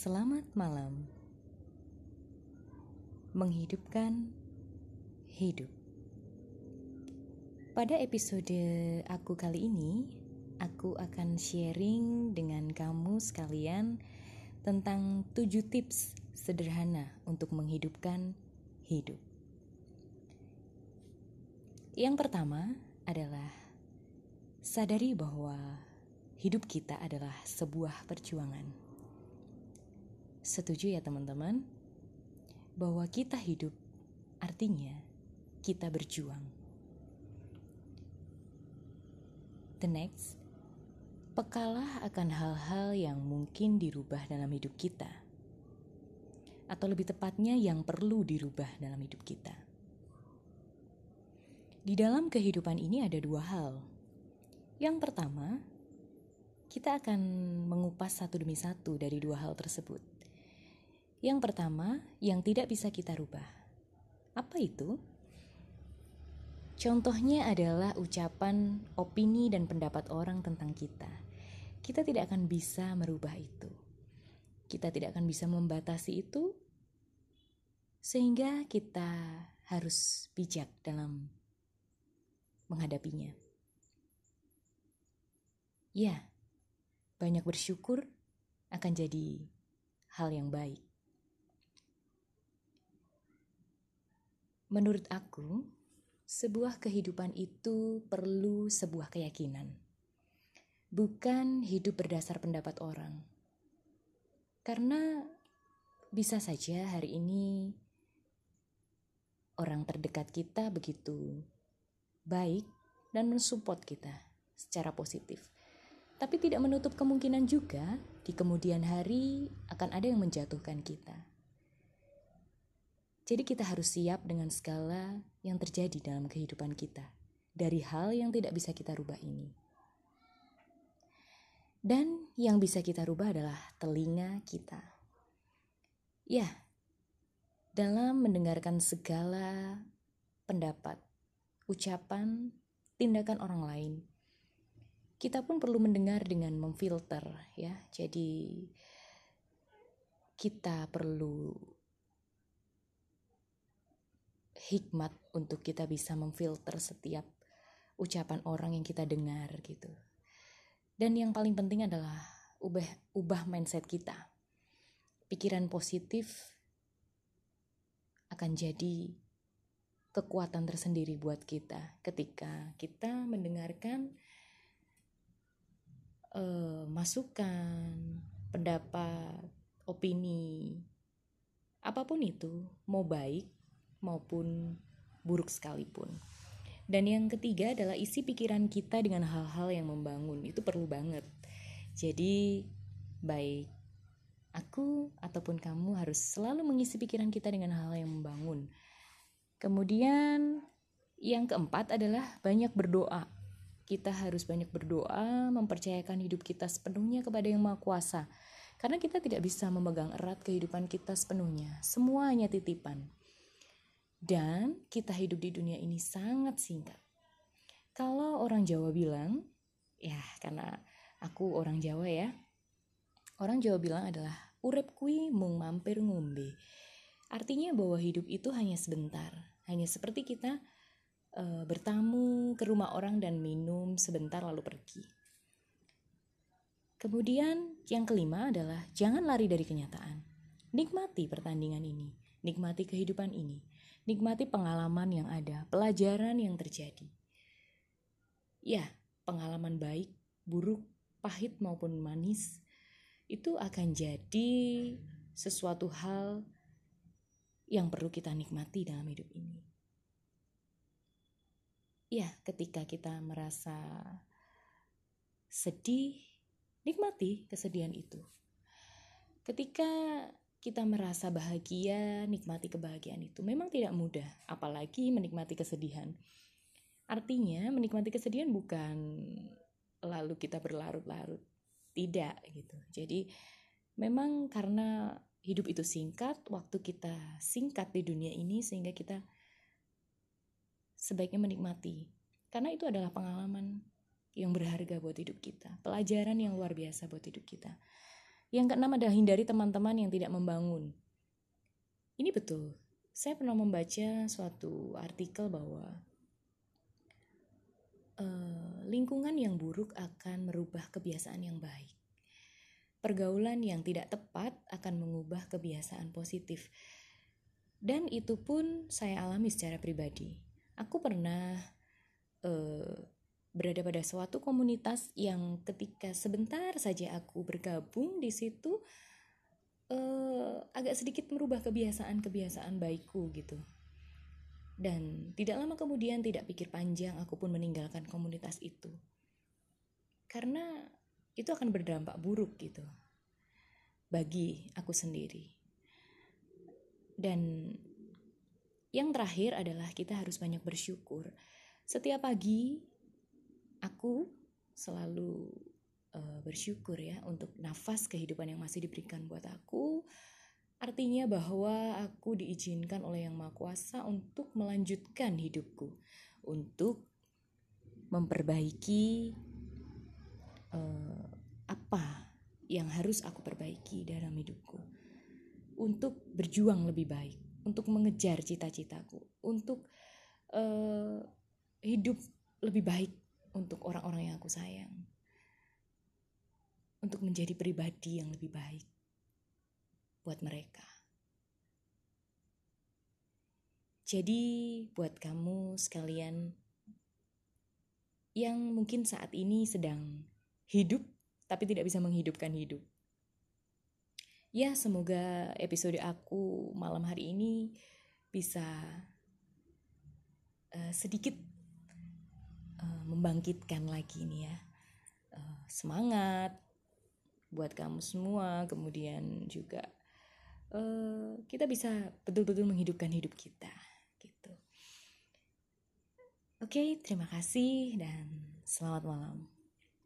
Selamat malam. Menghidupkan hidup. Pada episode aku kali ini, aku akan sharing dengan kamu sekalian tentang 7 tips sederhana untuk menghidupkan hidup. Yang pertama adalah sadari bahwa hidup kita adalah sebuah perjuangan. Setuju ya teman-teman? Bahwa kita hidup artinya kita berjuang. The next, pekalah akan hal-hal yang mungkin dirubah dalam hidup kita. Atau lebih tepatnya yang perlu dirubah dalam hidup kita. Di dalam kehidupan ini ada dua hal. Yang pertama, kita akan mengupas satu demi satu dari dua hal tersebut. Yang pertama, yang tidak bisa kita rubah. Apa itu? Contohnya adalah ucapan, opini, dan pendapat orang tentang kita. Kita tidak akan bisa merubah itu. Kita tidak akan bisa membatasi itu, sehingga kita harus bijak dalam menghadapinya. Ya, banyak bersyukur akan jadi hal yang baik. Menurut aku, sebuah kehidupan itu perlu sebuah keyakinan, bukan hidup berdasar pendapat orang. Karena bisa saja hari ini orang terdekat kita begitu baik dan mensupport kita secara positif tapi tidak menutup kemungkinan juga di kemudian hari akan ada yang menjatuhkan kita. Jadi kita harus siap dengan segala yang terjadi dalam kehidupan kita dari hal yang tidak bisa kita rubah ini. Dan yang bisa kita rubah adalah telinga kita. Ya, dalam mendengarkan segala pendapat, ucapan, tindakan orang lain, kita pun perlu mendengar dengan memfilter ya. Jadi kita perlu hikmat untuk kita bisa memfilter setiap ucapan orang yang kita dengar gitu. Dan yang paling penting adalah ubah ubah mindset kita. Pikiran positif akan jadi kekuatan tersendiri buat kita ketika kita mendengarkan uh, masukan, pendapat, opini, apa pun itu, mau baik maupun buruk sekalipun. Dan yang ketiga adalah isi pikiran kita dengan hal-hal yang membangun. Itu perlu banget. Jadi, baik aku ataupun kamu harus selalu mengisi pikiran kita dengan hal yang membangun. Kemudian, yang keempat adalah banyak berdoa kita harus banyak berdoa, mempercayakan hidup kita sepenuhnya kepada Yang Maha Kuasa. Karena kita tidak bisa memegang erat kehidupan kita sepenuhnya. Semua hanya titipan. Dan kita hidup di dunia ini sangat singkat. Kalau orang Jawa bilang, ya karena aku orang Jawa ya. Orang Jawa bilang adalah urep kui mung mampir ngombe. Artinya bahwa hidup itu hanya sebentar, hanya seperti kita e, bertamu ke rumah orang dan minum sebentar lalu pergi. Kemudian yang kelima adalah jangan lari dari kenyataan. Nikmati pertandingan ini, nikmati kehidupan ini, nikmati pengalaman yang ada, pelajaran yang terjadi. Ya, pengalaman baik, buruk, pahit maupun manis itu akan jadi sesuatu hal yang perlu kita nikmati dalam hidup ini. Ya ketika kita merasa sedih nikmati kesedihan itu. Ketika kita merasa bahagia nikmati kebahagiaan itu memang tidak mudah apalagi menikmati kesedihan artinya menikmati kesedihan bukan lalu kita berlarut-larut tidak gitu jadi memang karena hidup itu singkat waktu kita singkat di dunia ini sehingga kita sebaiknya menikmati. Karena itu adalah pengalaman yang berharga buat hidup kita, pelajaran yang luar biasa buat hidup kita. Yang keenam adalah hindari teman-teman yang tidak membangun. Ini betul. Saya pernah membaca suatu artikel bahwa uh, lingkungan yang buruk akan merubah kebiasaan yang baik. Pergaulan yang tidak tepat akan mengubah kebiasaan positif. Dan itu pun saya alami secara pribadi. Aku pernah berada pada suatu komunitas yang ketika sebentar saja aku bergabung di situ uh, agak sedikit merubah kebiasaan-kebiasaan baikku gitu. Dan tidak lama kemudian tidak pikir panjang aku pun meninggalkan komunitas itu. Karena itu akan berdampak buruk gitu. Bagi aku sendiri. Dan yang terakhir adalah kita harus banyak bersyukur. Setiap pagi aku selalu uh, bersyukur ya untuk nafas kehidupan yang masih diberikan buat aku. Artinya bahwa aku diizinkan oleh Yang Maha Kuasa untuk melanjutkan hidupku, untuk memperbaiki uh, apa yang harus aku perbaiki dalam hidupku, untuk berjuang lebih baik, untuk mengejar cita-citaku, untuk uh, hidup lebih baik untuk orang-orang yang aku sayang, untuk menjadi pribadi yang lebih baik buat mereka. Jadi, buat kamu sekalian yang mungkin saat ini sedang hidup tapi tidak bisa menghidupkan hidup. Ya, semoga episode aku malam hari ini bisa uh, sedikit uh, membangkitkan lagi nih ya uh, semangat buat kamu semua. Kemudian juga uh, kita bisa betul-betul menghidupkan hidup kita gitu. Oke terima kasih dan selamat malam